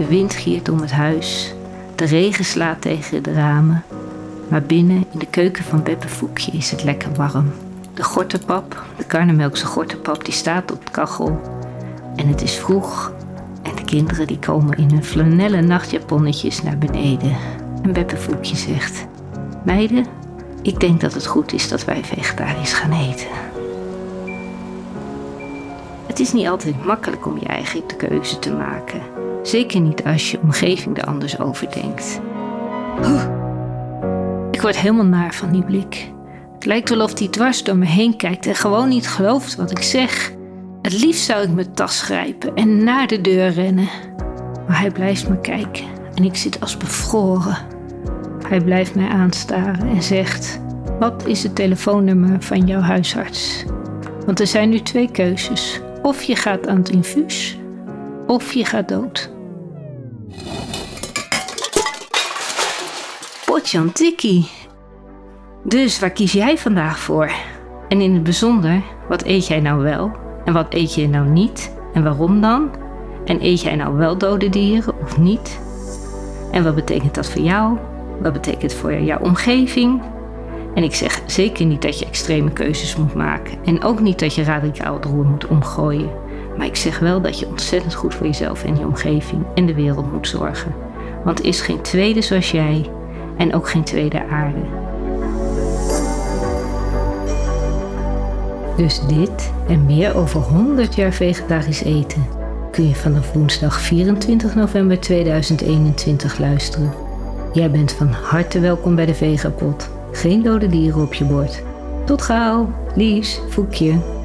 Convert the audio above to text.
De wind giert om het huis. De regen slaat tegen de ramen. Maar binnen in de keuken van Beppe Voekje is het lekker warm. De gortenpap, de karnemelkse gortenpap, die staat op de kachel. En het is vroeg. En de kinderen die komen in hun flanellen nachtjaponnetjes naar beneden. En Beppe Voekje zegt... Meiden, ik denk dat het goed is dat wij vegetarisch gaan eten. Het is niet altijd makkelijk om je eigen keuze te maken. Zeker niet als je omgeving er anders over denkt. Oeh. Ik word helemaal naar van die blik. Het lijkt wel of hij dwars door me heen kijkt en gewoon niet gelooft wat ik zeg. Het liefst zou ik mijn tas grijpen en naar de deur rennen. Maar hij blijft me kijken en ik zit als bevroren. Hij blijft mij aanstaren en zegt: Wat is het telefoonnummer van jouw huisarts? Want er zijn nu twee keuzes. Of je gaat aan het infuus, of je gaat dood. Potjantiki. Dus waar kies jij vandaag voor? En in het bijzonder, wat eet jij nou wel en wat eet je nou niet en waarom dan? En eet jij nou wel dode dieren of niet? En wat betekent dat voor jou? Wat betekent het voor jouw omgeving? En ik zeg zeker niet dat je extreme keuzes moet maken en ook niet dat je radicaal het roer moet omgooien. Maar ik zeg wel dat je ontzettend goed voor jezelf en je omgeving en de wereld moet zorgen. Want er is geen tweede zoals jij en ook geen tweede aarde. Dus dit en meer over 100 jaar vegetarisch eten kun je vanaf woensdag 24 november 2021 luisteren. Jij bent van harte welkom bij de Vegapot. Geen dode dieren op je bord. Tot gauw, Lies, Voekje.